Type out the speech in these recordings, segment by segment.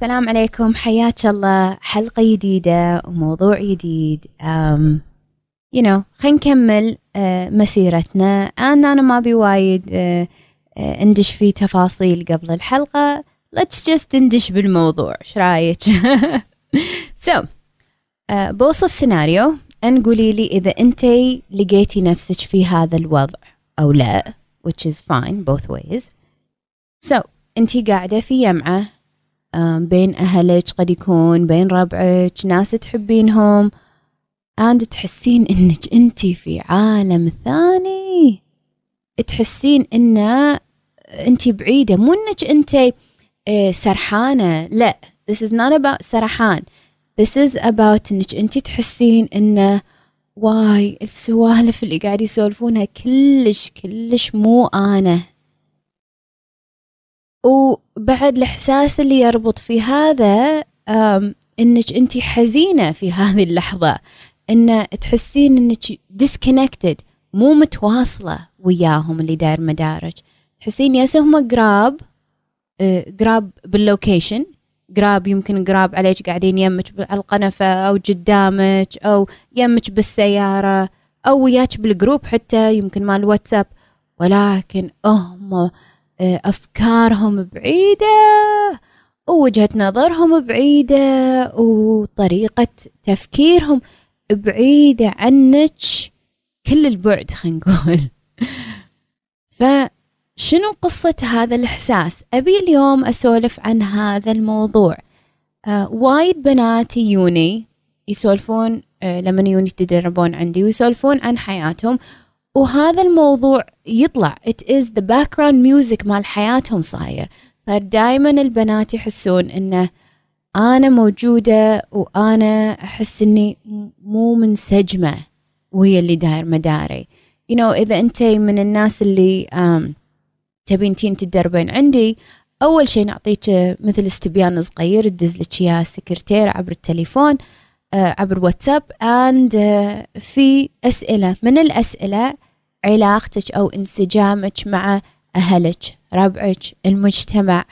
السلام عليكم. حياك الله. حلقة جديدة وموضوع جديد. um, you know خلينا نكمل uh, مسيرتنا. أنا أنا ما وايد uh, uh, ندش في تفاصيل قبل الحلقة. Let's just ندش بالموضوع. إيش رأيك؟ So بوصف سيناريو أن قولي لي إذا أنت لقيتي نفسك في هذا الوضع أو لا which is fine both ways. So أنت قاعدة في جمعة بين أهلك قد يكون بين ربعك ناس تحبينهم and تحسين إنك أنت في عالم ثاني. تحسين إن أنت بعيدة مو إنك أنت سرحانة لا. This is not about سرحان. This is about إنك أنت تحسين إنه واي السوالف اللي قاعد يسولفونها كلش كلش مو أنا وبعد الإحساس اللي يربط في هذا إنك أنت حزينة في هذه اللحظة إن تحسين إنك disconnected مو متواصلة وياهم اللي داير مدارج تحسين بس هم قراب قراب بال location قراب يمكن قراب عليك قاعدين يمك على القنفة أو قدامك أو يمك بالسيارة أو وياك بال group حتى يمكن مال واتساب. ولكن هم أفكارهم بعيدة ووجهة نظرهم بعيدة وطريقة تفكيرهم بعيدة عنك. كل البعد خلينا نقول. فشنو قصة هذا الإحساس؟ أبي اليوم أسولف عن هذا الموضوع. آه وايد بنات يوني يسولفون آه لما يوني يتدربون عندي ويسولفون عن حياتهم. وهذا الموضوع يطلع. It is the background music مال حياتهم صاير. فدائما البنات يحسون إنه أنا موجودة وأنا أحس إني مو منسجمة وهي اللي داير مداري. You know إذا أنت من الناس اللي um, تبين تين تدربين عندي أول شيء نعطيك مثل استبيان صغير تدز لك اياه سكرتير عبر التليفون. عبر واتساب اند في أسئلة. من الأسئلة علاقتك أو انسجامك مع أهلك ربعك المجتمع.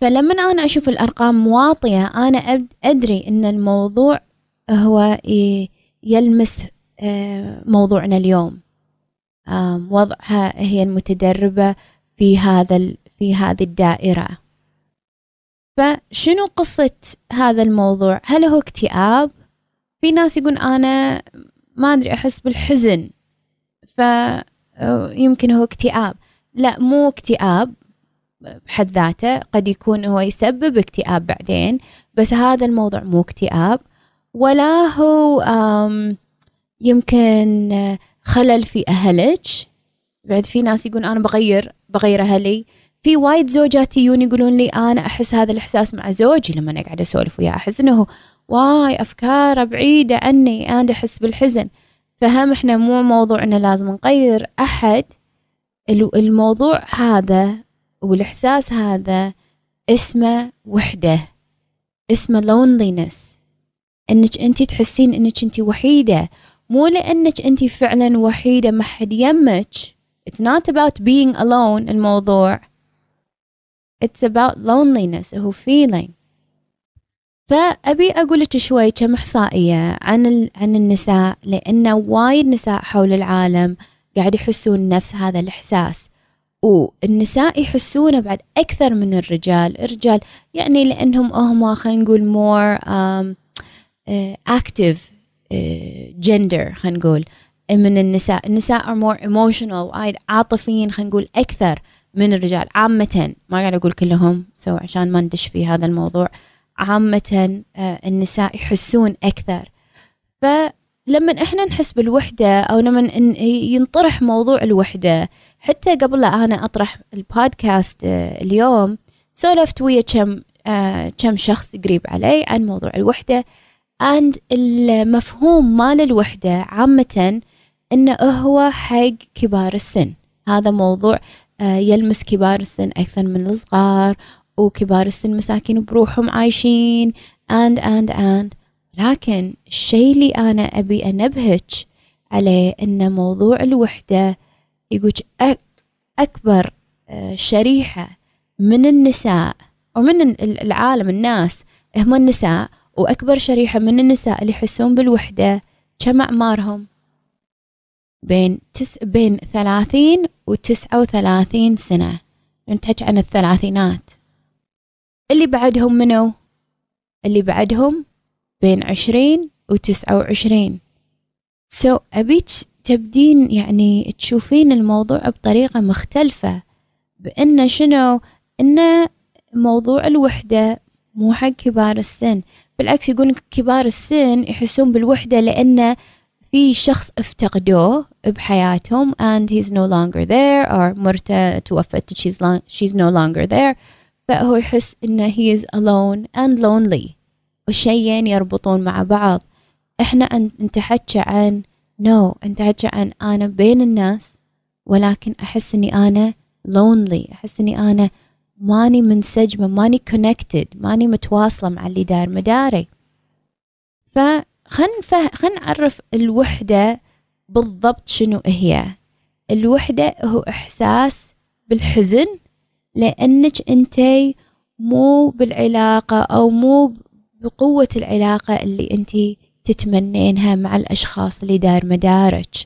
فلما أنا أشوف الأرقام واطية أنا أدري إن الموضوع هو يلمس موضوعنا اليوم. وضعها هي المتدربة في هذا في هذه الدائرة. فشنو قصة هذا الموضوع؟ هل هو اكتئاب؟ في ناس يقول أنا ما أدري أحس بالحزن فيمكن هو اكتئاب. لا مو اكتئاب بحد ذاته قد يكون هو يسبب اكتئاب بعدين بس هذا الموضوع مو اكتئاب. ولا هو يمكن خلل في أهلك. بعد في ناس يقول أنا بغير بغير أهلي. في وايد زوجات يجون يقولون لي أنا أحس هذا الإحساس مع زوجي لما أنا قاعدة أسولف وياه. أحس إنه واي أفكاره بعيدة عني أنا أحس بالحزن. فهم إحنا مو موضوع انه لازم نغير أحد. الموضوع هذا والإحساس هذا اسمه وحدة اسمه loneliness. إنك أنت تحسين إنك أنت وحيدة. مو لأنك أنت فعلا وحيدة ما حد يمك it's not about being alone الموضوع. It's about loneliness هو feeling. فأبي أقول لك شوي كم إحصائية عن عن النساء لأن وايد نساء حول العالم قاعد يحسون نفس هذا الإحساس. والنساء يحسونه بعد أكثر من الرجال. الرجال يعني لأنهم هم خلينا نقول more um, uh, active uh, gender خلينا نقول من النساء. النساء are more emotional وايد عاطفيين خلينا نقول أكثر. من الرجال. عامة ما قاعد أقول كلهم so عشان ما ندش في هذا الموضوع. عامة النساء يحسون أكثر. فلما إحنا نحس بالوحدة أو لما ينطرح موضوع الوحدة حتى قبل لا أنا أطرح البودكاست اليوم سولفت ويا كم كم شخص قريب علي عن موضوع الوحدة. And المفهوم مال الوحدة عامة إنه هو حق كبار السن. هذا موضوع يلمس كبار السن أكثر من الصغار وكبار السن مساكين بروحهم عايشين and and and. لكن الشيء اللي أنا أبي أنبهك عليه أن موضوع الوحدة يقول أكبر شريحة من النساء ومن العالم الناس هم النساء وأكبر شريحة من النساء اللي يحسون بالوحدة كم أعمارهم؟ بين تس بين ثلاثين وتسعة وثلاثين سنة. نتحكي عن الثلاثينات. اللي بعدهم منو؟ اللي بعدهم بين عشرين وتسعة وعشرين. سو so, أبيك تبدين يعني تشوفين الموضوع بطريقة مختلفة بأن شنو؟ أن موضوع الوحدة مو حق كبار السن. بالعكس يقولون كبار السن يحسون بالوحدة لأن في شخص افتقدوه بحياتهم and he's no longer there or مرته توفت she's, long, she's no longer there. فهو يحس انه he is alone and lonely. والشيئين يربطون مع بعض. إحنا عن انت حكى عن no انت حكى عن أنا بين الناس ولكن أحس إني أنا lonely. أحس إني أنا ماني منسجمة ماني connected ماني متواصلة مع اللي داير مداري. فخن فه... خن نعرف الوحدة بالضبط شنو هي. الوحدة هو إحساس بالحزن لأنك أنتي مو بالعلاقة أو مو بقوة العلاقة اللي أنتي تتمنينها مع الأشخاص اللي داير مدارج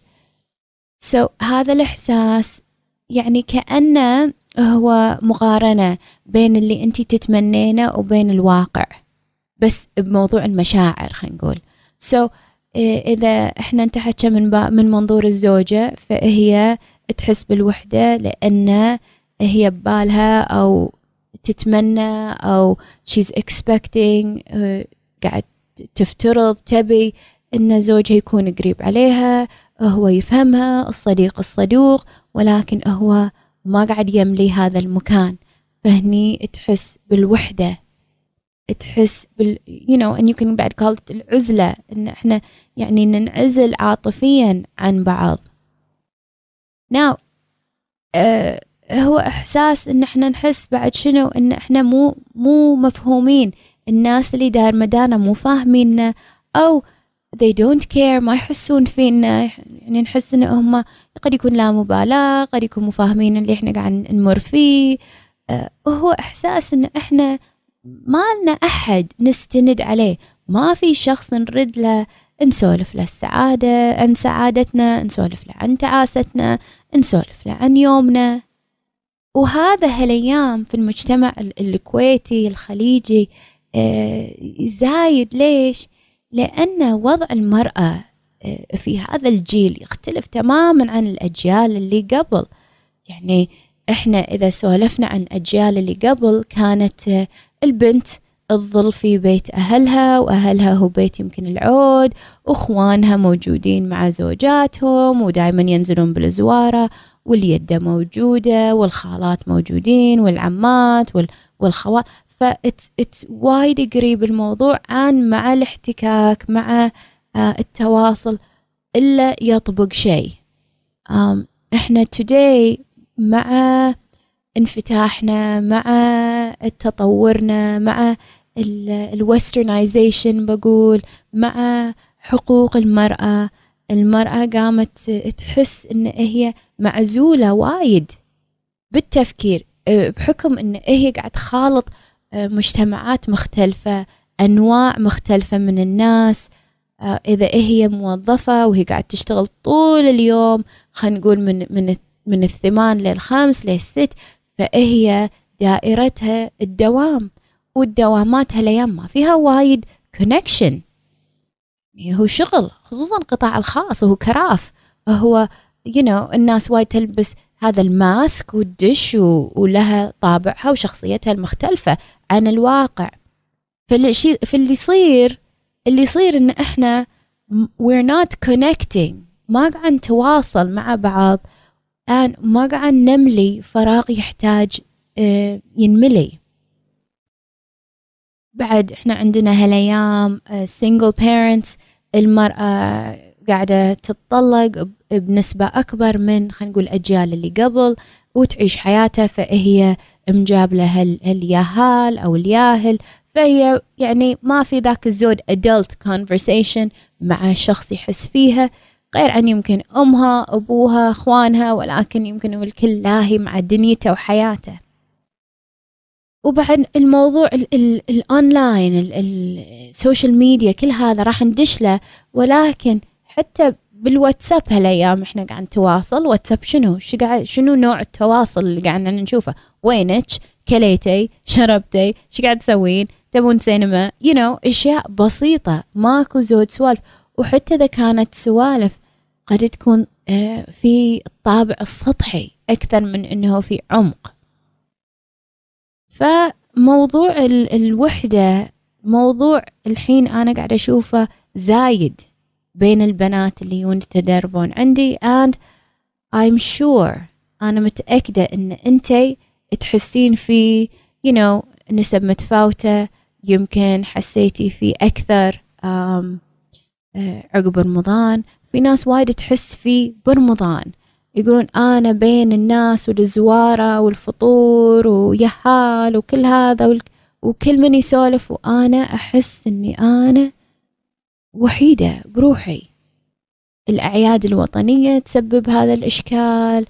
so, هذا الإحساس يعني كأنه هو مقارنة بين اللي أنت تتمنينه وبين الواقع. بس بموضوع المشاعر خلينا نقول. so, إذا إحنا انتحكى من من منظور الزوجة فهي تحس بالوحدة لأن هي ببالها أو تتمنى أو she's expecting قاعد تفترض تبي إن زوجها يكون قريب عليها هو يفهمها الصديق الصدوق ولكن هو ما قاعد يملي هذا المكان. فهني تحس بالوحدة. تحس بال you know and you can بعد call العزلة إن إحنا يعني ننعزل عاطفيا عن بعض. Now uh, هو إحساس إن إحنا نحس بعد شنو؟ إن إحنا مو مو مفهومين. الناس اللي داير مدانا مو فاهميننا أو they don't care ما يحسون فينا. يعني نحس إن هم قد يكون لا مبالاة قد يكون مو فاهمين اللي إحنا قاعد نمر فيه. أه هو إحساس إن إحنا ما لنا أحد نستند عليه. ما في شخص نرد له نسولف له السعادة عن سعادتنا نسولف له عن تعاستنا نسولف له عن يومنا. وهذا هالأيام في المجتمع الكويتي الخليجي آه، زايد. ليش؟ لأن وضع المرأة آه، في هذا الجيل يختلف تماما عن الأجيال اللي قبل. يعني إحنا إذا سولفنا عن أجيال اللي قبل كانت البنت تظل في بيت أهلها وأهلها هو بيت يمكن العود وإخوانها موجودين مع زوجاتهم ودائما ينزلون بالزوارة واليدة موجودة والخالات موجودين والعمات والخوات فإتس وايد قريب الموضوع عن مع الاحتكاك مع آه، التواصل إلا يطبق شيء. إحنا today مع انفتاحنا مع تطورنا مع الوسترنايزيشن بقول مع حقوق المرأة. المرأة قامت تحس إن هي معزولة وايد بالتفكير آه، بحكم إن هي قاعد تخالط آه، مجتمعات مختلفة أنواع مختلفة من الناس. آه، إذا هي موظفة وهي قاعد تشتغل طول اليوم خلينا نقول من من من الثمان للخمس للست فهي دائرتها الدوام والدوامات هالايام ما فيها وايد connection يعني هو شغل خصوصا القطاع الخاص وهو كرف. هو you know الناس وايد تلبس هذا ال mask والدش ولها طابعها وشخصيتها المختلفة عن الواقع. فاللي فاللي يصير اللي يصير إن إحنا we're not connecting. ما قاعد نتواصل مع بعض. And ما قاعد نملي فراغ يحتاج آه، ينملي. بعد إحنا عندنا هالأيام single parents المرأة قاعدة تتطلق بنسبة أكبر من خلينا نقول الأجيال اللي قبل وتعيش حياتها فهي مجاب لها الياهال أو الياهل. فهي يعني ما في ذاك الزود adult conversation مع شخص يحس فيها. غير عن يمكن أمها أبوها أخوانها ولكن يمكن الكل لاهي مع دنيته وحياته. وبعد الموضوع الاونلاين ال social media كل هذا راح ندش له ولكن حتى بالواتساب هالأيام إحنا قاعد نتواصل. واتساب شنو؟ شنو نوع التواصل اللي قاعد نشوفه؟ وينك؟ كليتي؟ شربتي؟ شو قاعد تسوين؟ تبون سينما؟ you know, أشياء بسيطة. ماكو زود سوالف. وحتى إذا كانت سوالف قد تكون آه، في الطابع السطحي أكثر من إنه في عمق. فموضوع الوحدة موضوع الحين أنا قاعدة أشوفه زايد بين البنات اللي يون يتدربون عندي and I'm sure أنا متأكدة إن أنتي تحسين في you know نسب متفاوتة يمكن حسيتي في أكثر آه، عقب رمضان. في ناس وايد تحس في برمضان. يقولون أنا بين الناس والزوارة والفطور ويهال وكل هذا وكل من يسولف وأنا أحس إني أنا وحيدة بروحي. الأعياد الوطنية تسبب هذا الإشكال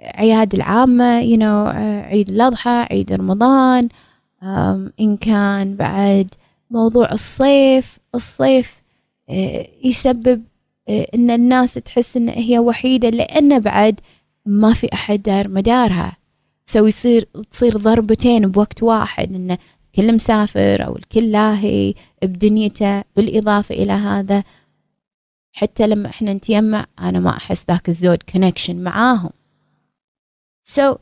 عياد العامة you know, عيد الأضحى عيد رمضان إن كان بعد موضوع الصيف. الصيف آه، يسبب آه، إن الناس تحس إن هي وحيدة لأن بعد ما في أحد دار مدارها. سو يصير تصير ضربتين بوقت واحد انه الكل مسافر أو الكل لاهي بدنيته بالإضافة إلى هذا. حتى لما إحنا نتيمع أنا ما أحس ذاك الزود كونكشن معاهم. So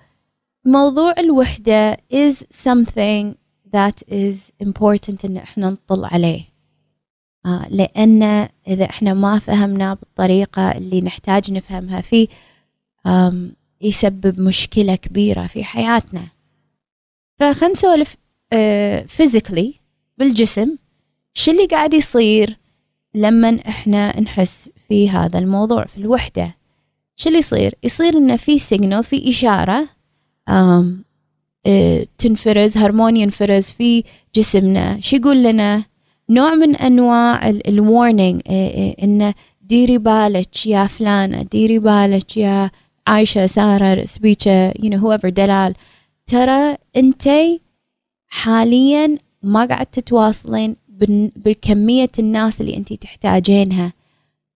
موضوع الوحدة is something that is important إن إحنا نطل عليه. لأن إذا إحنا ما فهمنا بالطريقة اللي نحتاج نفهمها فيه يسبب مشكلة كبيرة في حياتنا. فخلنا نسولف physically uh, بالجسم شو اللي قاعد يصير لما إحنا نحس في هذا الموضوع في الوحدة؟ شو اللي يصير؟ يصير إنه في signal في um, uh, تنفرز هرمون ينفرز في جسمنا. شو يقول لنا؟ نوع من أنواع ال warning uh, انه ديري بالك يا فلانة ديري بالك يا عايشة سارة سبيتشة you know whoever دلال. ترى أنتي حاليا ما قاعد تتواصلين بكمية الناس اللي انت تحتاجينها.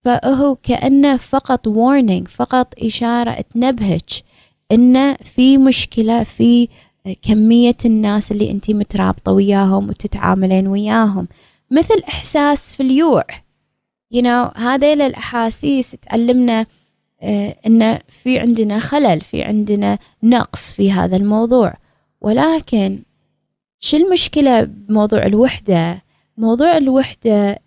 فهو كأنه فقط warning فقط إشارة تنبهك إنه في مشكلة في كمية الناس اللي انت مترابطة وياهم وتتعاملين وياهم. مثل إحساس في اليوع. You know هذيل الأحاسيس تعلمنا آه، إنه في عندنا خلل في عندنا نقص في هذا الموضوع. ولكن شو المشكلة بموضوع الوحدة؟ موضوع الوحدة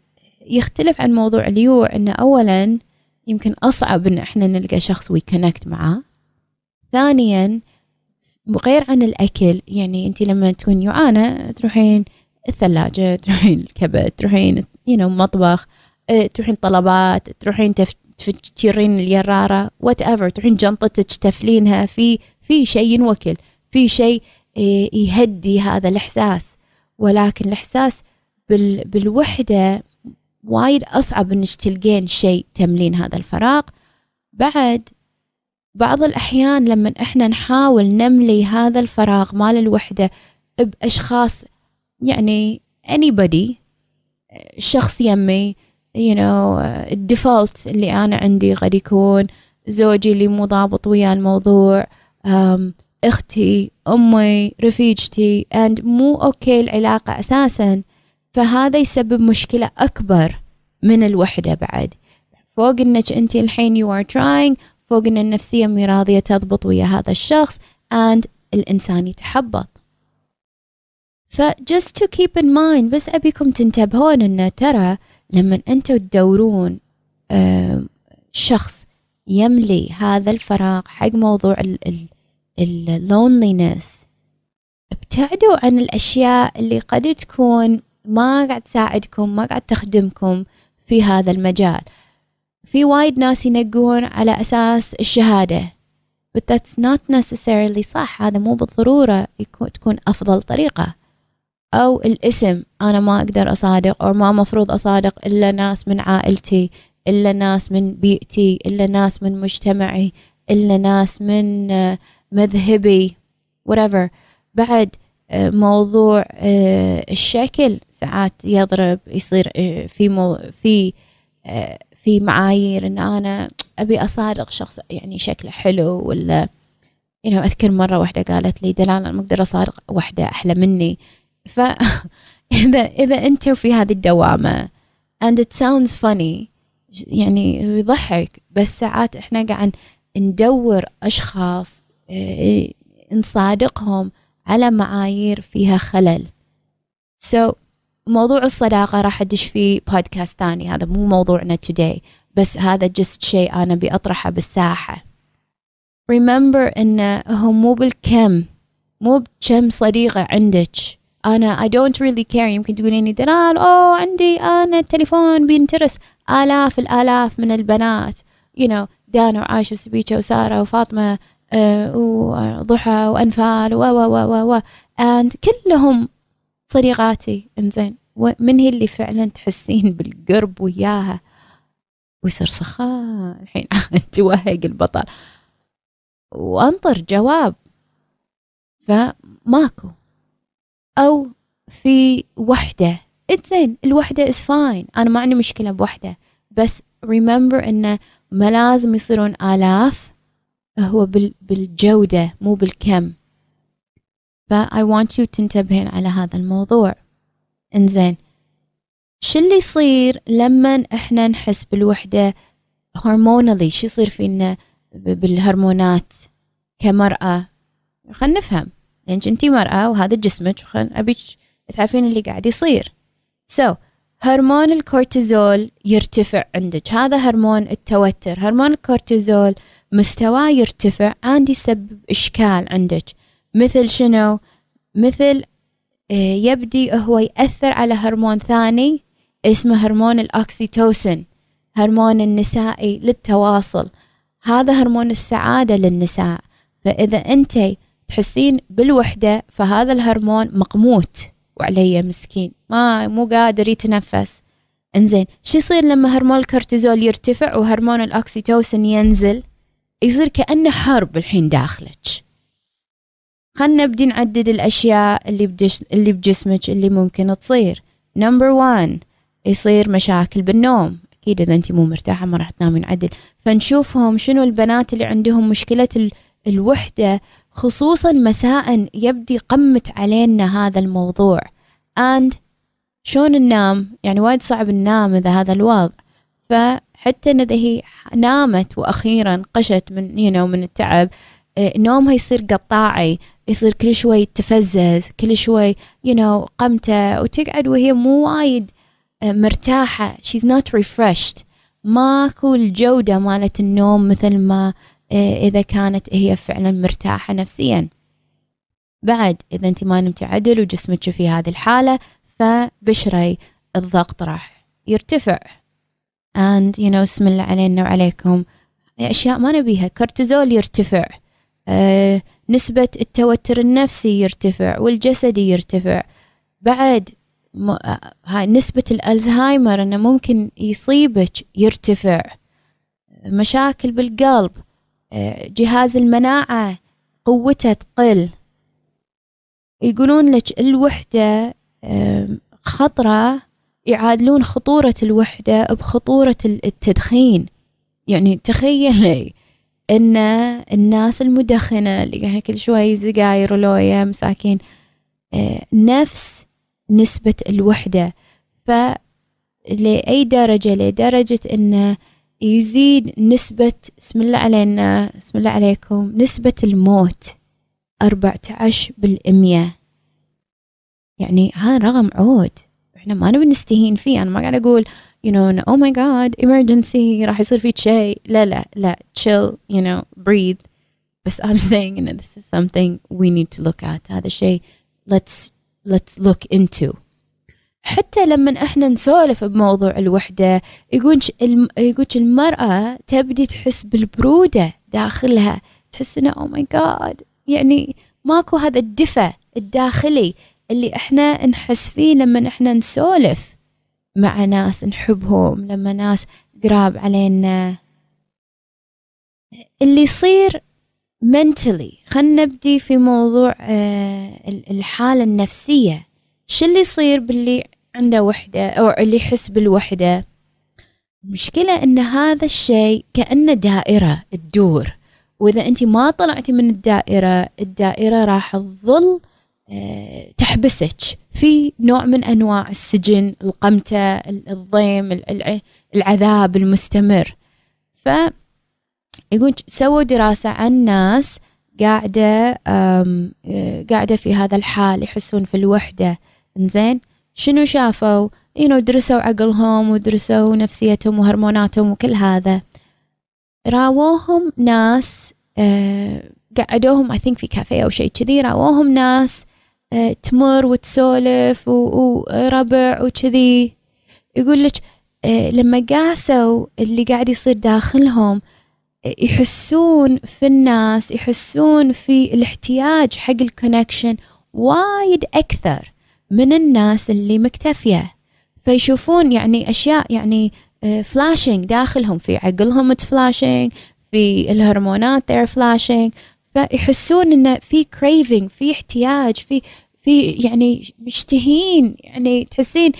يختلف عن موضوع اليوع انه اولا يمكن أصعب إن إحنا نلقى شخص ويكونكت معاه. ثانيا غير عن الأكل يعني انت لما تكون جوعانة تروحين الثلاجة تروحين الكبت تروحين know, مطبخ آه، تروحين طلبات تروحين تشيرين اليرارة whatever تروحين جنطتك تفلينها في في شيء ينوكل في شيء إيه، يهدي هذا الإحساس. ولكن الإحساس بال بالوحدة وايد أصعب إنك تلقين شيء تملين هذا الفراغ. بعد بعض الأحيان لما إحنا نحاول نملي هذا الفراغ مال الوحدة بأشخاص يعني anybody شخص يمي you know ال default اللي أنا عندي قد يكون زوجي اللي مو ضابط ويا الموضوع um, أختي أمي رفيجتي and مو okay العلاقة أساسا. فهذا يسبب مشكلة أكبر من الوحدة بعد. فوق إنك أنت الحين you are trying فوق إن النفسية مي راضية تضبط ويا هذا الشخص and الإنسان يتحبط. ف just to keep in mind بس أبيكم تنتبهون انه ترى لما أنتم تدورون شخص يملي هذا الفراغ حق موضوع ال اللونلينس ابتعدوا عن الأشياء اللي قد تكون ما قاعد تساعدكم ما قاعد تخدمكم في هذا المجال. في وايد ناس ينقون على أساس الشهادة but that's not necessarily صح. هذا مو بالضرورة يكون تكون أفضل طريقة. أو الاسم أنا ما أقدر أصادق أو ما مفروض أصادق إلا ناس من عائلتي إلا ناس من بيئتي إلا ناس من مجتمعي إلا ناس من مذهبي whatever. بعد آه، موضوع آه، الشكل ساعات يضرب يصير آه، في مو في في معايير إن أنا أبي أصادق شخص يعني شكله حلو ولا يعني أذكر مرة واحدة قالت لي دلال أنا ما أقدر أصادق واحدة أحلى مني. ف إذا إذا أنتوا في هذه الدوامة and it sounds funny يعني يضحك بس ساعات إحنا قاعد ندور أشخاص نصادقهم على معايير فيها خلل. So موضوع الصداقة راح أدش فيه بودكاست ثاني هذا مو موضوعنا today بس هذا just شيء أنا بأطرحه بالساحة. Remember إنه هو مو بالكم مو بكم صديقة عندك. أنا I don't really care. يمكن تقوليني دلال. أوه عندي أنا التليفون بينترس. آلاف الآلاف من البنات you know دانا وعايشة وسبيكة وسارة وفاطمة آه، وضحى وأنفال و و و و and كلهم صديقاتي. إنزين. من هي اللي فعلا تحسين بالقرب وياها؟ ويصير سخاء الحين. توهق البطل. وأنطر جواب. فماكو. أو في وحدة. زين الوحدة is fine أنا ما عندي مشكلة بوحدة. بس remember انه ما لازم يصيرون آلاف هو بالجودة مو بالكم. ف I want تنتبهين على هذا الموضوع. إنزين. شو اللي يصير لما إحنا نحس بالوحدة هرمونالي شو يصير فينا بالهرمونات كمرأة؟ خلينا نفهم. لأن انتي مرأة وهذا جسمك أبيك تعرفين اللي قاعد يصير. So هرمون الكورتيزول يرتفع عندك. هذا هرمون التوتر. هرمون الكورتيزول مستواه يرتفع عندي يسبب إشكال عندك. مثل شنو؟ مثل آه، يبدي هو يأثر على هرمون ثاني اسمه هرمون الأكسيتوسين هرمون النسائي للتواصل. هذا هرمون السعادة للنساء. فإذا أنت تحسين بالوحدة فهذا الهرمون مقموت وعليه مسكين. ما مو قادر يتنفس. إنزين شو يصير لما هرمون الكورتيزول يرتفع وهرمون الأكسيتوسين ينزل؟ يصير كأنه حرب الحين داخلك. خلنا نبدي نعدد الأشياء اللي بجس اللي بجسمك اللي ممكن تصير. number 1 يصير مشاكل بالنوم. أكيد إذا أنت مو مرتاحة ما راح تنامين عدل فنشوفهم شنو البنات اللي عندهم مشكلة الوحدة خصوصا مساء يبدي قمت علينا هذا الموضوع. And شلون ننام يعني وايد صعب ننام إذا هذا الوضع. فحتى إذا هي نامت وأخيرا قشت من you know من التعب آه، نومها يصير قطاعي يصير كل شوي تفزز كل شوي you know قمتة وتقعد وهي مو وايد آه، مرتاحة. She's not refreshed. ماكو الجودة مالت النوم مثل ما إذا كانت هي فعلا مرتاحة نفسيا. بعد إذا أنت ما نمتي عدل وجسمك في هذه الحالة فبشري الضغط راح يرتفع. And you know اسم الله علينا وعليكم. أشياء ما نبيها كورتيزول يرتفع. آه نسبة التوتر النفسي يرتفع والجسدي يرتفع. بعد هاي نسبة الألزهايمر أنه ممكن يصيبك يرتفع. مشاكل بالقلب آه، جهاز المناعة قوته تقل. يقولون لك الوحدة خطرة. يعادلون خطورة الوحدة بخطورة التدخين. يعني تخيلي إن الناس المدخنة اللي كل شوي سجاير ولويا مساكين آه، نفس نسبة الوحدة. ف لأي درجة؟ لدرجة أنه يزيد نسبة بسم الله علينا بسم الله عليكم نسبة الموت أربعة عشر بالمية. يعني هذا رقم عود. إحنا ما نبي نستهين فيه. أنا ما قاعد أقول you know oh my god emergency راح يصير فيك شيء. لا لا لا chill you know breathe. بس I'm saying you know, this is something we need to look at. هذا الشيء let's let's look into. حتى لما إحنا نسولف بموضوع الوحدة يقول يقول المرأة تبدي تحس بالبرودة داخلها. تحس إنه أو ماي جاد يعني ماكو هذا الدفى الداخلي اللي إحنا نحس فيه لما إحنا نسولف مع ناس نحبهم لما ناس قراب علينا. اللي يصير mentally خلنا نبدي في موضوع آه، الحالة النفسية. شو اللي يصير باللي عنده وحدة أو اللي يحس بالوحدة. المشكلة أن هذا الشيء كأنه دائرة تدور. وإذا أنت ما طلعتي من الدائرة الدائرة راح تظل آه، تحبسك. في نوع من أنواع السجن القمتة الضيم العذاب المستمر. ف يقول سووا دراسة عن ناس قاعدة آه، قاعدة في هذا الحال يحسون في الوحدة. إنزين؟ شنو شافوا؟ know درسوا عقلهم ودرسوا نفسيتهم وهرموناتهم وكل هذا. راووهم ناس آه قعدوهم I think في كافيه أو شيء كذي راووهم ناس آه تمر وتسولف وربع وكذي. يقول لك آه لما قاسوا اللي قاعد يصير داخلهم يحسون في الناس يحسون في الاحتياج حق ال connection وايد أكثر. من الناس اللي مكتفية. فيشوفون يعني أشياء يعني flashing آه، داخلهم. في عقلهم flashing في الهرمونات they're flashing. فيحسون انه في craving في احتياج في في يعني مشتهين. يعني تحسين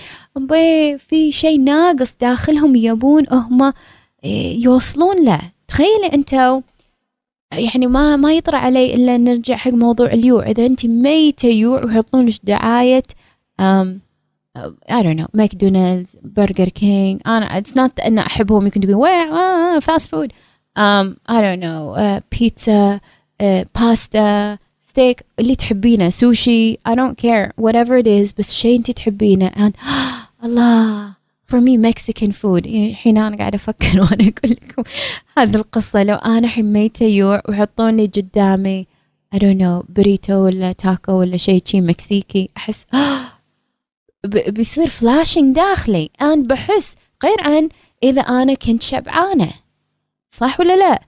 في شيء ناقص داخلهم يبون هم آه، يوصلون له. تخيلي انتو يعني ما ما يطرى علي إلا نرجع حق موضوع اليوع. إذا انت ميتة يوع ويحطون لك دعاية um, I don't know ماكدونالدز برجر كينج أنا it's not إن أحبهم يمكن تقول وين fast food um, I don't know بيتزا باستا ستيك اللي تحبينه سوشي I don't care whatever it is بس شيء انت تحبينه. And الله! For me Mexican food. يعني حين أنا قاعدة أفكر وأنا أقول لكم هذه القصة. لو أنا حين ميتة يوع ويحطون لي قدامي I don't know بريتو ولا تاكو ولا شيء شي مكسيكي أحس بيصير flashing داخلي. أنا بحس غير عن إذا أنا كنت شبعانة. صح ولا لا؟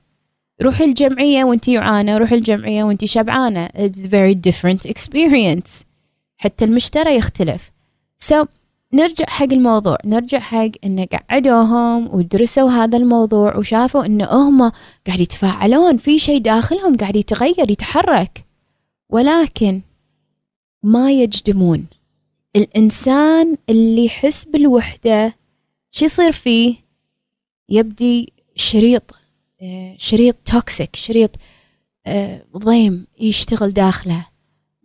روحي الجمعية وانتي جوعانة روحي الجمعية وانتي شبعانة. It's very different experience. حتى المشترى يختلف. So نرجع حق الموضوع نرجع حق ان قعدوهم ودرسوا هذا الموضوع وشافوا إن هم قاعد يتفاعلون في شيء داخلهم قاعد يتغير يتحرك. ولكن ما يجدمون. الإنسان اللي يحس بالوحدة شو يصير فيه؟ يبدي شريط آه، شريط توكسيك شريط آه، ضيم يشتغل داخله.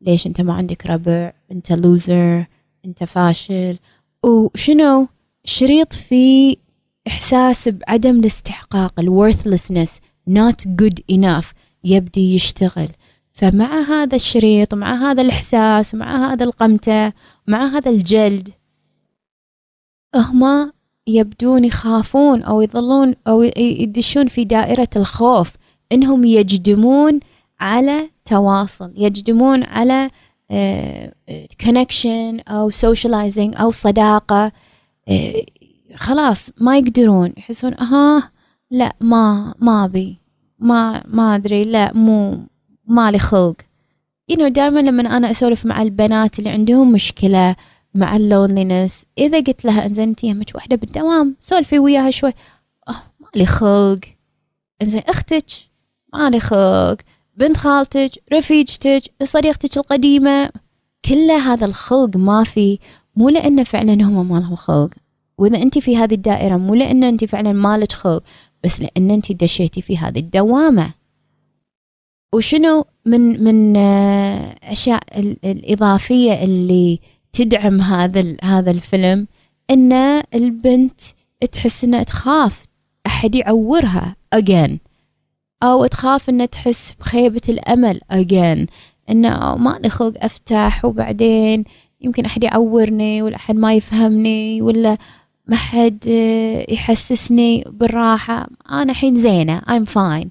ليش أنت ما عندك ربع؟ أنت لوزر أنت فاشل. وشنو؟ شريط في إحساس بعدم الاستحقاق الورثلسنس not good enough يبدي يشتغل. فمع هذا الشريط ومع هذا الإحساس ومع هذا القمتة ومع هذا الجلد هما يبدون يخافون أو يظلون أو يدشون في دائرة الخوف إنهم يجدمون على تواصل يجدمون على connection uh, أو socializing أو صداقة. uh, خلاص ما يقدرون. يحسون ها لا ما ما أبي ما ما أدري لا مو مالي خلق. ينو دائما لما أنا أسولف مع البنات اللي عندهم مشكلة مع ال loneliness إذا قلت لها إنزين انت يمك وحده بالدوام سولفي وياها شوي. أه مالي خلق. إنزين أختك مالي خلق. بنت خالتك رفيجتك صديقتك القديمة كل هذا الخلق ما في. مو لأنه فعلا هم ما لهم خلق. وإذا أنت في هذه الدائرة مو لأن أنت فعلا مالك خلق بس لأن أنت دشيتي في هذه الدوامة. وشنو من من آه، أشياء الإضافية اللي تدعم هذا هذا الفيلم؟ إن البنت تحس إنها تخاف أحد يعورها again. أو تخاف إنها تحس بخيبة الأمل again إنه ما لي خلق أفتح وبعدين يمكن أحد يعورني ولا أحد ما يفهمني ولا ما حد يحسسني بالراحة. أنا الحين زينة I'm fine.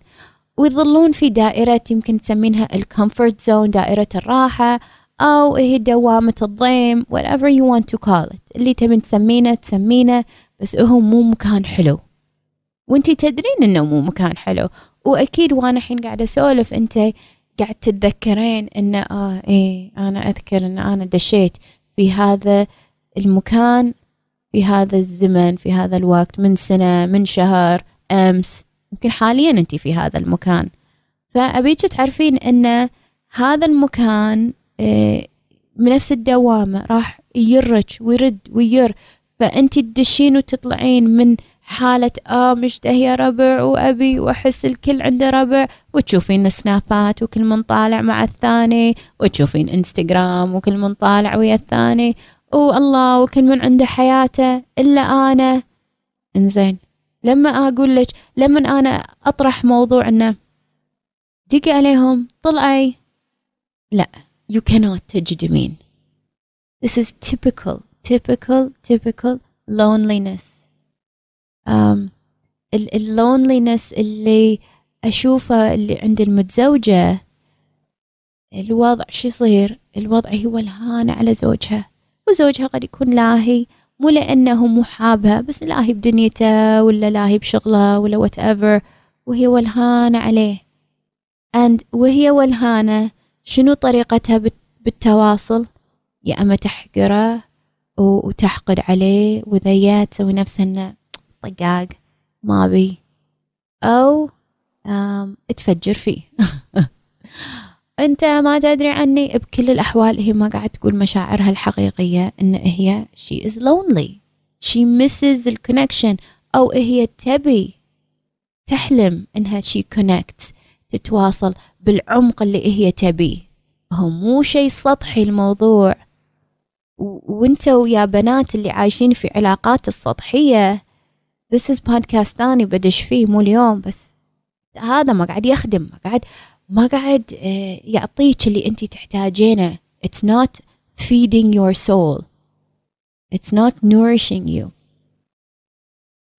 ويظلون في دائرة يمكن تسمينها ال comfort zone دائرة الراحة أو هي دوامة الضيم whatever you want to call it. اللي تبين تسمينه تسمينه بس هو مو مكان حلو. وانتي تدرين إنه مو مكان حلو. وأكيد وأنا الحين قاعدة أسولف أنت قاعد تتذكرين إن آه إيه أنا أذكر إن أنا دشيت في هذا المكان في هذا الزمن في هذا الوقت من سنة من شهر أمس يمكن حاليا أنت في هذا المكان. فأبيك تعرفين أن هذا المكان بنفس الدوامة راح يرج ويرد وير. فأنت تدشين وتطلعين من حالة آه مشتهية ربع وأبي وأحس الكل عنده ربع. وتشوفين سنابات وكل من طالع مع الثاني. وتشوفين إنستغرام وكل من طالع ويا الثاني. والله وكل من عنده حياته إلا أنا. إنزين لما أقول لك لما أنا أطرح موضوع إنه دقي عليهم طلعي لا you cannot تجدمين this is typical typical typical loneliness. اللونلينس اللي أشوفه اللي عند المتزوجة الوضع شو يصير؟ الوضع هو الهانة على زوجها وزوجها قد يكون لاهي مو لأنه مو حابها بس لاهي بدنيته ولا لاهي بشغله ولا whatever وهي ولهانة عليه. And وهي ولهانة شنو طريقتها بالتواصل؟ يا أما تحقره وتحقد عليه وذا تسوي نفسها طقاق ما بي. أو تفجر فيه. أنت ما تدري عني بكل الأحوال هي ما قاعد تقول مشاعرها الحقيقية إن هي she is lonely. She misses الكونكشن أو هي تبي تحلم إنها she connect تتواصل بالعمق اللي هي تبيه هو مو شيء سطحي الموضوع. وانتوا يا بنات اللي عايشين في علاقات السطحية this is podcast ثاني بدش فيه مو اليوم بس هذا ما قاعد يخدم ما قاعد ما قاعد آه، يعطيك اللي أنت تحتاجينه. It's not feeding your soul. It's not nourishing you.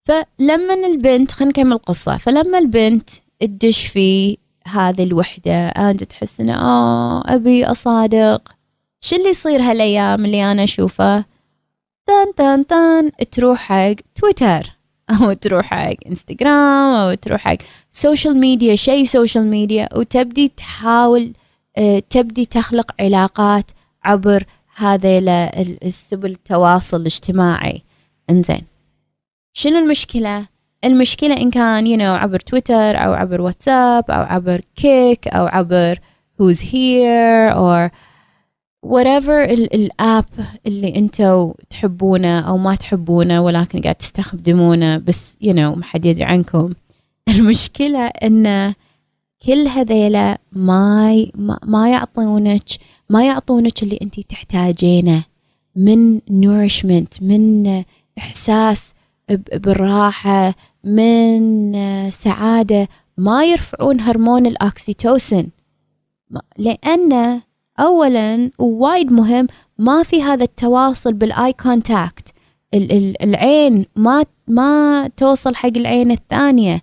فلما البنت خلينا نكمل القصة. فلما البنت تدش في هذه الوحدة أنت تحس إنه آه أبي أصادق. شو اللي يصير هالأيام اللي أنا أشوفه؟ تان تان تان تروح حق تويتر أو تروح حق انستغرام أو تروح حق social media شيء social media وتبدي تحاول آه، تبدي تخلق علاقات عبر هذا السبل التواصل الاجتماعي. إنزين. شنو المشكلة؟ المشكلة إن كان you know, عبر تويتر أو عبر واتساب أو عبر كيك أو عبر who's here or whatever ال app اللي أنتوا تحبونه أو ما تحبونه ولكن قاعد تستخدمونه بس you know ما حد يدري عنكم. المشكلة إن كل هذيلا ما ما يعطونك ما يعطونك اللي انت تحتاجينه. من nourishment من إحساس بالراحة من سعادة. ما يرفعون هرمون الاكسيتوسن لأن اولا ووايد مهم ما في هذا التواصل بال eye contact. العين ما ما توصل حق العين الثانية.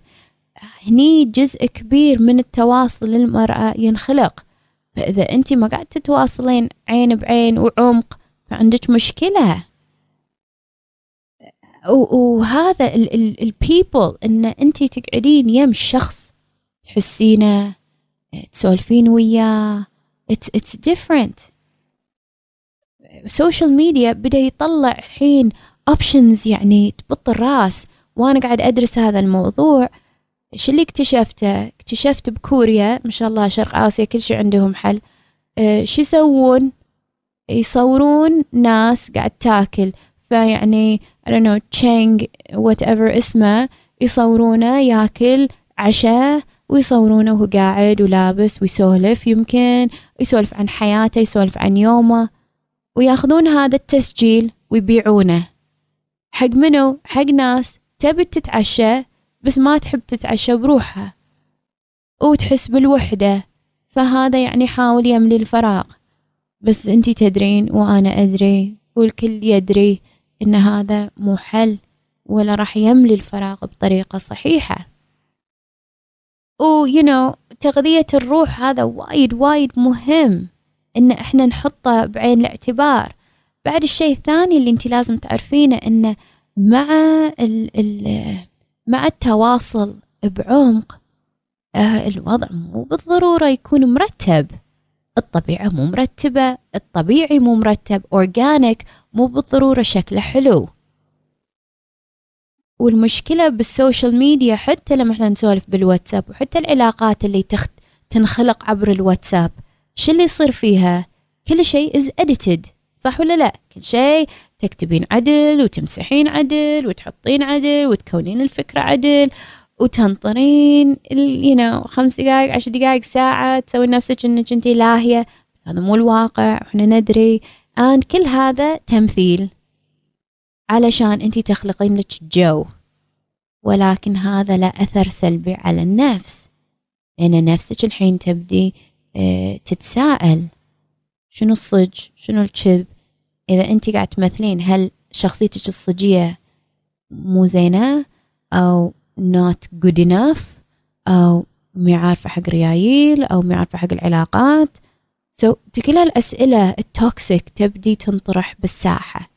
هني جزء كبير من التواصل للمرأة ينخلق. فإذا أنت ما قاعد تتواصلين عين بعين وعمق فعندك مشكلة. وهذا ال people إن انت تقعدين يم شخص تحسينه تسولفين وياه it's, it's different. ال social media بدأ يطلع الحين options يعني تبط الرأس. وأنا قاعد أدرس هذا الموضوع. شو اللي اكتشفته؟ اكتشفت بكوريا ما شاء الله شرق آسيا كل شيء عندهم حل. آه شو يسوون؟ يصورون ناس قاعد تاكل. فيعني I don't know change whatever اسمه يصورونه ياكل عشاء ويصورونه وهو قاعد ولابس ويسولف. يمكن يسولف عن حياته يسولف عن يومه وياخذون هذا التسجيل ويبيعونه. حق منو؟ حق ناس تبي تتعشى بس ما تحب تتعشى بروحها. وتحس بالوحدة. فهذا يعني حاول يملي الفراغ. بس انتي تدرين وأنا أدري والكل يدري إن هذا مو حل ولا راح يملي الفراغ بطريقة صحيحة. و you know تغذية الروح هذا وايد وايد مهم إن إحنا نحطه بعين الاعتبار. بعد الشيء الثاني اللي انت لازم تعرفينه انه مع ال ال مع التواصل بعمق آه الوضع مو بالضرورة يكون مرتب. الطبيعة مو مرتبة الطبيعي مو مرتب أورجانيك مو بالضرورة شكله حلو. والمشكلة بال social media حتى لما إحنا نسولف بالواتساب وحتى العلاقات اللي تخت تنخلق عبر الواتساب شو اللي يصير فيها؟ كل شيء is edited صح ولا لا؟ كل شيء تكتبين عدل وتمسحين عدل وتحطين عدل وتكونين الفكرة عدل وتنطرين you know خمس دقائق عشر دقائق ساعة تسوين نفسك إنك أنت لاهية. بس هذا مو الواقع وإحنا ندري. And كل هذا تمثيل. علشان انت تخلقين لك جو. ولكن هذا له أثر سلبي على النفس. لأن نفسك الحين تبدي آه، تتساءل. شنو الصج؟ شنو الكذب؟ إذا أنت قاعد تمثلين هل شخصيتك الصجية مو زينة؟ أو not good enough أو مي عارفة حق ريايل؟ أو مي عارفة حق العلاقات؟ so, كل هالأسئلة ال toxic تبدي تنطرح بالساحة.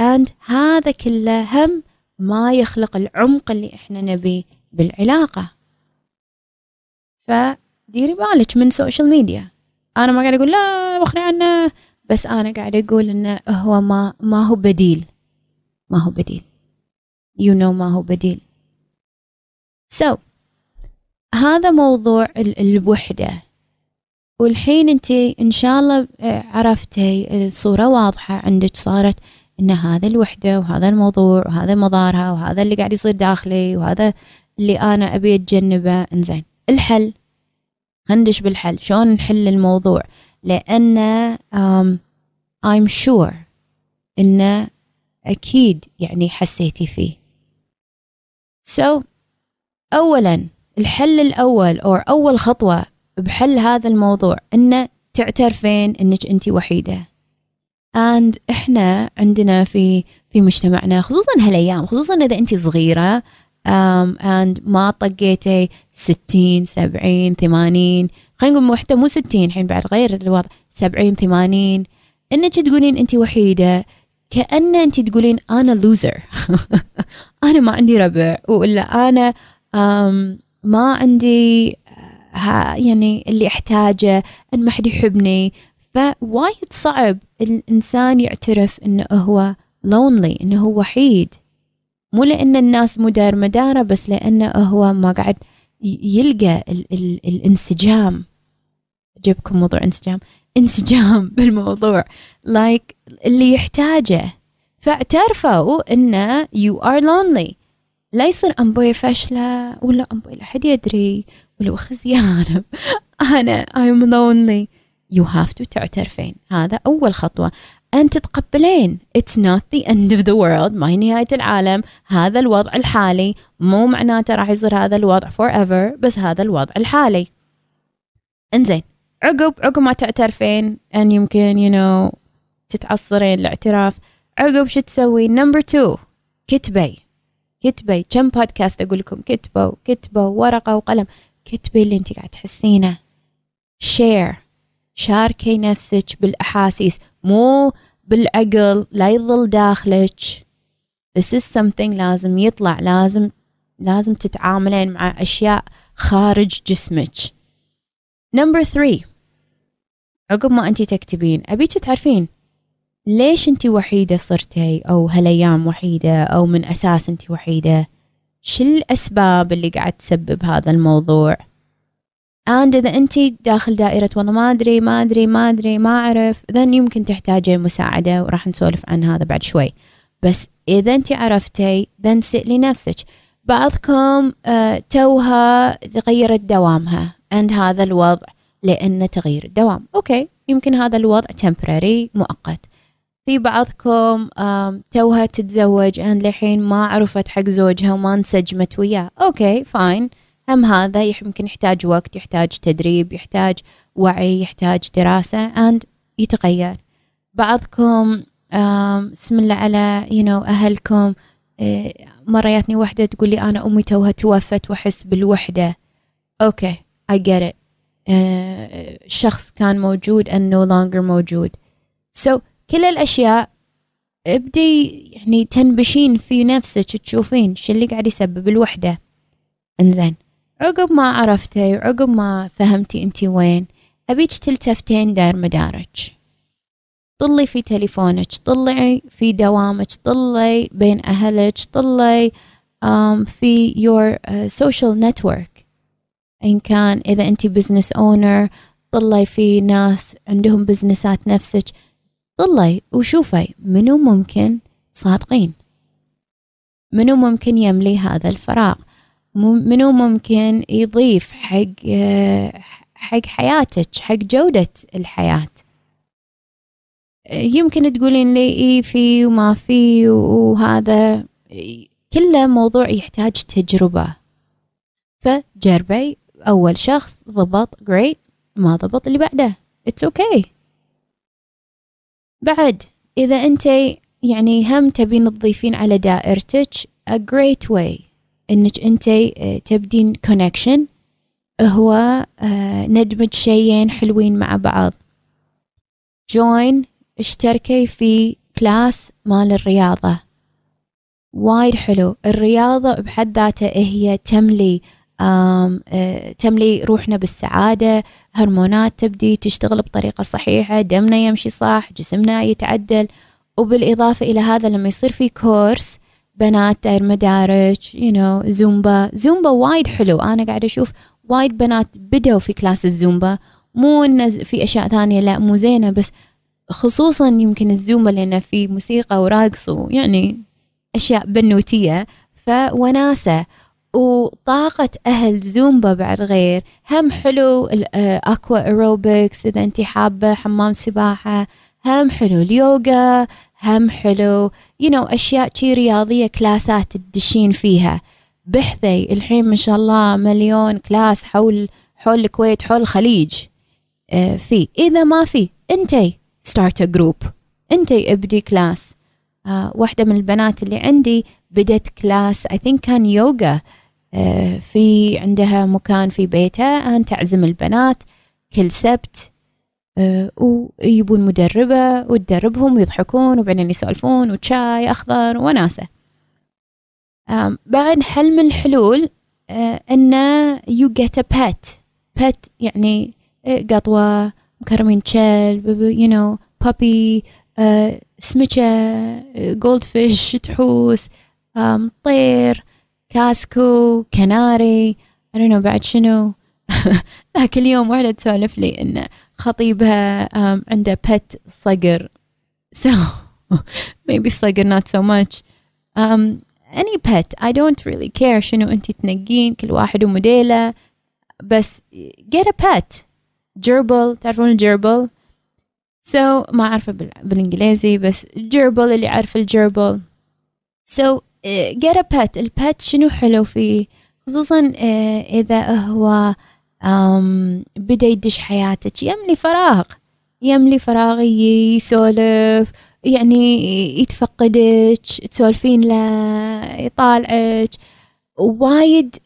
And هذا كله هم ما يخلق العمق اللي إحنا نبيه بالعلاقة. فديري بالك من social media أنا ما قاعد أقول لا بخري عنه. بس أنا قاعد أقول إنه هو ما ما هو بديل. ما هو بديل. You know ما هو بديل. So هذا موضوع الوحدة. والحين انت إن شاء الله عرفتي الصورة واضحة عندك صارت. إن هذا الوحدة وهذا الموضوع وهذا مضارها وهذا اللي قاعد يصير داخلي وهذا اللي أنا أبي أتجنبه. إنزين. الحل. هندش بالحل. شلون نحل الموضوع؟ لأن I'm sure انه أكيد يعني حسيتي فيه. So اولا الحل الأول أو أول خطوة بحل هذا الموضوع انه تعترفين إنك انت وحيدة. And إحنا عندنا في في مجتمعنا خصوصا هالأيام خصوصا إذا انت صغيرة um, and ما طقيتي 60 70 80 خلينا نقول وحده مو 60 الحين بعد غير الوضع 70 80 إنك تقولين انت وحيدة كأن انت تقولين أنا لوزر أنا ما عندي ربع ولا أنا um, ما عندي ها يعني اللي أحتاجه أن ما حد يحبني. فوايد صعب الإنسان يعترف إنه هو لونلي إنه هو وحيد. مو لأن الناس مو دار مدارة بس لأنه هو ما قاعد يلقى ال ال الانسجام. جيبكم موضوع انسجام؟ انسجام بالموضوع. لايك like اللي يحتاجه. فاعترفوا انه you are lonely. لا يصير أمبوي فاشلة ولا أمبوي لا حد يدري ولا خزيانة أنا I'm lonely. You have to تعترفين. هذا أول خطوة. أن تتقبلين. It's not the end of the world. ما هي نهاية العالم. هذا الوضع الحالي. مو معناته راح يصير هذا الوضع forever. بس هذا الوضع الحالي. إنزين. عقب. عقب ما تعترفين. and يمكن you know تتعصرين الاعتراف عقب شو تسوي؟ number two كتبي. كتبي. كم بودكاست أقول لكم؟ كتبوا. كتبوا. ورقة وقلم. كتبي اللي أنت قاعد تحسينه. Share. شاركي نفسك بالأحاسيس مو بالعقل لا يظل داخلك. This is something لازم يطلع لازم لازم تتعاملين مع أشياء خارج جسمك. نمبر 3 عقب ما أنت تكتبين أبيك تعرفين ليش أنت وحيدة صرتي أو هالأيام وحيدة أو من أساس أنت وحيدة؟ شو الأسباب اللي قاعد تسبب هذا الموضوع؟ And إذا أنت داخل دائرة والله ما أدري ما أدري ما أدري ما أعرف then يمكن تحتاجي مساعدة وراح نسولف عن هذا بعد شوي. بس إذا أنت عرفتي then سألي نفسك بعضكم uh, توها تغيرت دوامها. And هذا الوضع لأن تغيير الدوام. okay يمكن هذا الوضع temporary مؤقت. في بعضكم توها تتزوج and لحين ما عرفت حق زوجها وما انسجمت وياه. okay fine هم هذا يمكن يحتاج وقت يحتاج تدريب يحتاج وعي يحتاج دراسة and يتغير. بعضكم بسم الله على you know أهلكم آه، مرة جاتني وحدة تقول لي أنا أمي توها توفت وأحس بالوحدة. أوكي okay, I get it. آه، شخص كان موجود and no longer موجود. So كل الأشياء ابدي يعني تنبشين في نفسك تشوفين شو اللي قاعد يسبب الوحدة. انزين عقب ما عرفتي وعقب ما فهمتي انت وين ابيك تلتفتين دار مدارج. طلي في تليفونك طلعي في دوامك طلي بين أهلك طلي um, في your uh, social network. إن كان إذا أنت business owner طلعي في ناس عندهم بزنسات نفسك. طلعي وشوفي منو ممكن صادقين. منو ممكن يملي هذا الفراغ. منو ممكن يضيف حق حق حياتك حق جودة الحياة؟ يمكن تقولين لي إيه في وما في وهذا كله موضوع يحتاج تجربة. فجربي أول شخص ضبط great ما ضبط اللي بعده. It's okay. بعد إذا أنت يعني هم تبين تضيفين على دائرتك a great way. إنك أنت آه، تبدين connection هو آه، ندمج شيئين حلوين مع بعض. Join اشتركي في كلاس مال الرياضة. وايد حلو. الرياضة بحد ذاتها هي تملي آه تملي روحنا بالسعادة. هرمونات تبدي تشتغل بطريقة صحيحة دمنا يمشي صح جسمنا يتعدل. وبالإضافة إلى هذا لما يصير في كورس بنات داير مدارج you know, زومبا. زومبا وايد حلو. أنا قاعدة أشوف وايد بنات بدوا في class الزومبا. مو إن في أشياء ثانية لا مو زينة بس خصوصا يمكن الزومبا لأنه في موسيقى ورقص ويعني أشياء بنوتية. فوناسة وطاقة أهل زومبا بعد غير. هم حلو ال aqua aerobics إذا أنت حابة حمام سباحة. هم حلو اليوغا هم حلو you know, أشياء شي رياضية كلاسات تدشين فيها. بحثي الحين ما شاء الله مليون class حول حول الكويت حول الخليج. آه في. إذا ما في أنتي start group أنتي ابدي class. آه واحدة من البنات اللي عندي بدت class I think كان يوغا. آه في عندها مكان في بيتها أن تعزم البنات. كل سبت ويبون مدربة وتدربهم ويضحكون وبعدين يسولفون وشاي أخضر وناسة. بعد حل من الحلول آه أنه you get a pet. Pet يعني آه، قطوة مكرمين كلب you know puppy آه سمكة goldfish تحوس طير كاسكو كناري I don't know بعد شنو. ذاك اليوم واحدة تسولف لي إن خطيبها عنده بت صقر. So maybe صقر not so much. um, any pet. I don't really care شنو أنت تنقين كل واحد وموديله. بس get a pet. gerbil تعرفون الجربل so ما أعرفه بالإنجليزي بس جربل اللي عارف الجربل so uh, get a pet. البت شنو حلو فيه؟ خصوصا uh, إذا هو بدأ يدش حياتك. يملي فراغ. يملي فراغ يسولف يعني يتفقدك تسولفين له يطالعك. وايد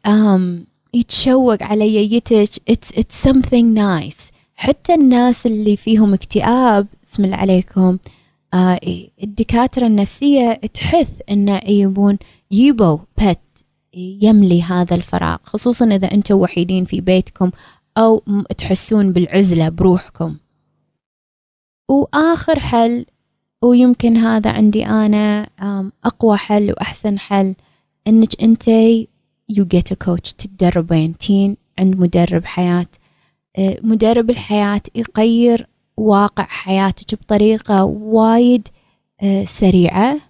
يتشوق على ييتك. It's, it's something nice. حتى الناس اللي فيهم اكتئاب اسم الله عليكم آه الدكاترة النفسية تحث انه يبون يبوا بت يملي هذا الفراغ خصوصا إذا أنتم وحيدين في بيتكم أو تحسون بالعزلة بروحكم. وآخر حل ويمكن هذا عندي أنا أقوى حل وأحسن حل إنك أنت يو جيت كوتش تتدربين تين عند مدرب حياة. أه، مدرب الحياة يغير واقع حياتك بطريقة وايد أه، سريعة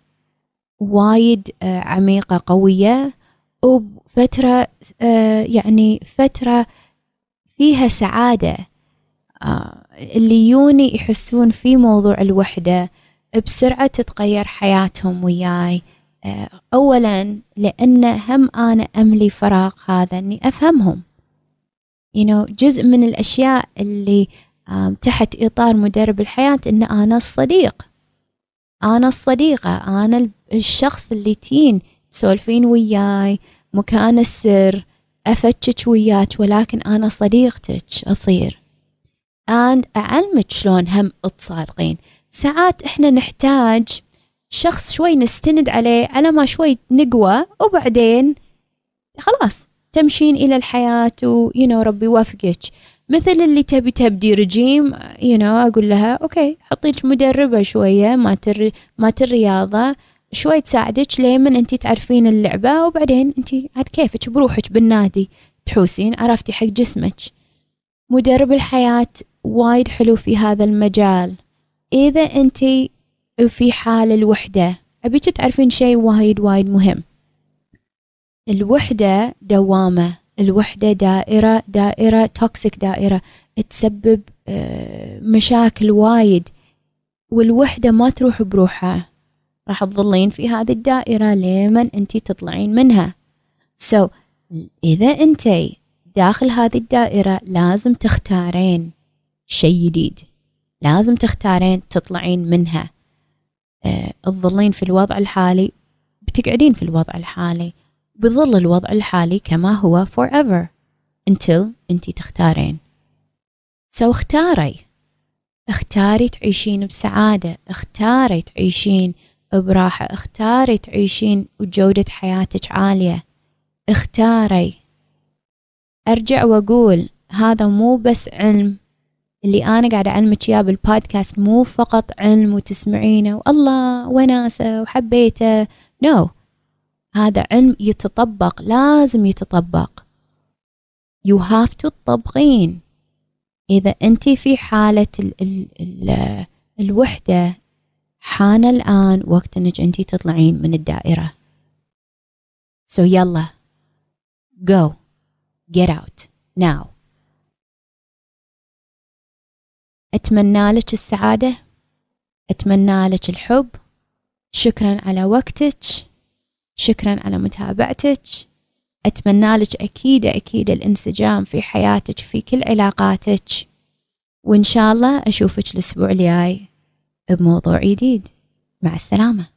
وايد أه، عميقة قوية. وبفترة يعني فترة فيها سعادة اللي يوني يحسون في موضوع الوحدة بسرعة تتغير حياتهم وياي. آه، أولا لأن هم أنا أملي فراغ هذا أني أفهمهم. You know, جزء من الأشياء اللي تحت إطار مدرب الحياة أن أنا الصديق. أنا الصديقة أنا الشخص اللي تين تسولفين وياي مكان السر أفتشك وياك ولكن أنا صديقتك أصير. And أعلمك شلون هم تصادقين ساعات إحنا نحتاج شخص شوي نستند عليه على ما شوي نقوى وبعدين خلاص تمشين إلى الحياة و you know ربي يوفقك. مثل اللي تبي تبدي رجيم you know أقول لها أوكي حطيك مدربة شوية مات مات الرياضه شوي تساعدك لين انت تعرفين اللعبة وبعدين انت عاد كيفك؟ بروحك بالنادي تحوسين عرفتي حق جسمك. مدرب الحياة وايد حلو في هذا المجال. إذا أنت في حال الوحدة أبيك تعرفين شيء وايد وايد مهم. الوحدة دوامة الوحدة دائرة دائرة toxic دائرة تسبب آه، مشاكل وايد. والوحدة ما تروح بروحها. راح تظلين في هذه الدائرة لمن انت تطلعين منها. so, إذا انت داخل هذه الدائرة لازم تختارين شيء جديد. لازم تختارين تطلعين منها. أه تظلين في الوضع الحالي بتقعدين في الوضع الحالي بظل الوضع الحالي كما هو forever until انت تختارين. سو so اختاري. اختاري تعيشين بسعادة. اختاري تعيشين براحة اختاري تعيشين وجودة حياتك عالية. اختاري. ارجع واقول هذا مو بس علم. اللي أنا قاعدة أعلمك إياه بالبودكاست مو فقط علم وتسمعينه والله وناسة وحبيته. نو no. هذا علم يتطبق لازم يتطبق. You have to تطبقين. إذا أنت في حالة ال ال ال الوحدة حان الآن وقت أنك أنت تطلعين من الدائرة. So يلا go get out now. أتمنى لك السعادة أتمنى لك الحب. شكرا على وقتك شكرا على متابعتك. أتمنى لك أكيد أكيد الانسجام في حياتك في كل علاقاتك. وإن شاء الله أشوفك الأسبوع الجاي. بموضوع جديد. مع السلامة.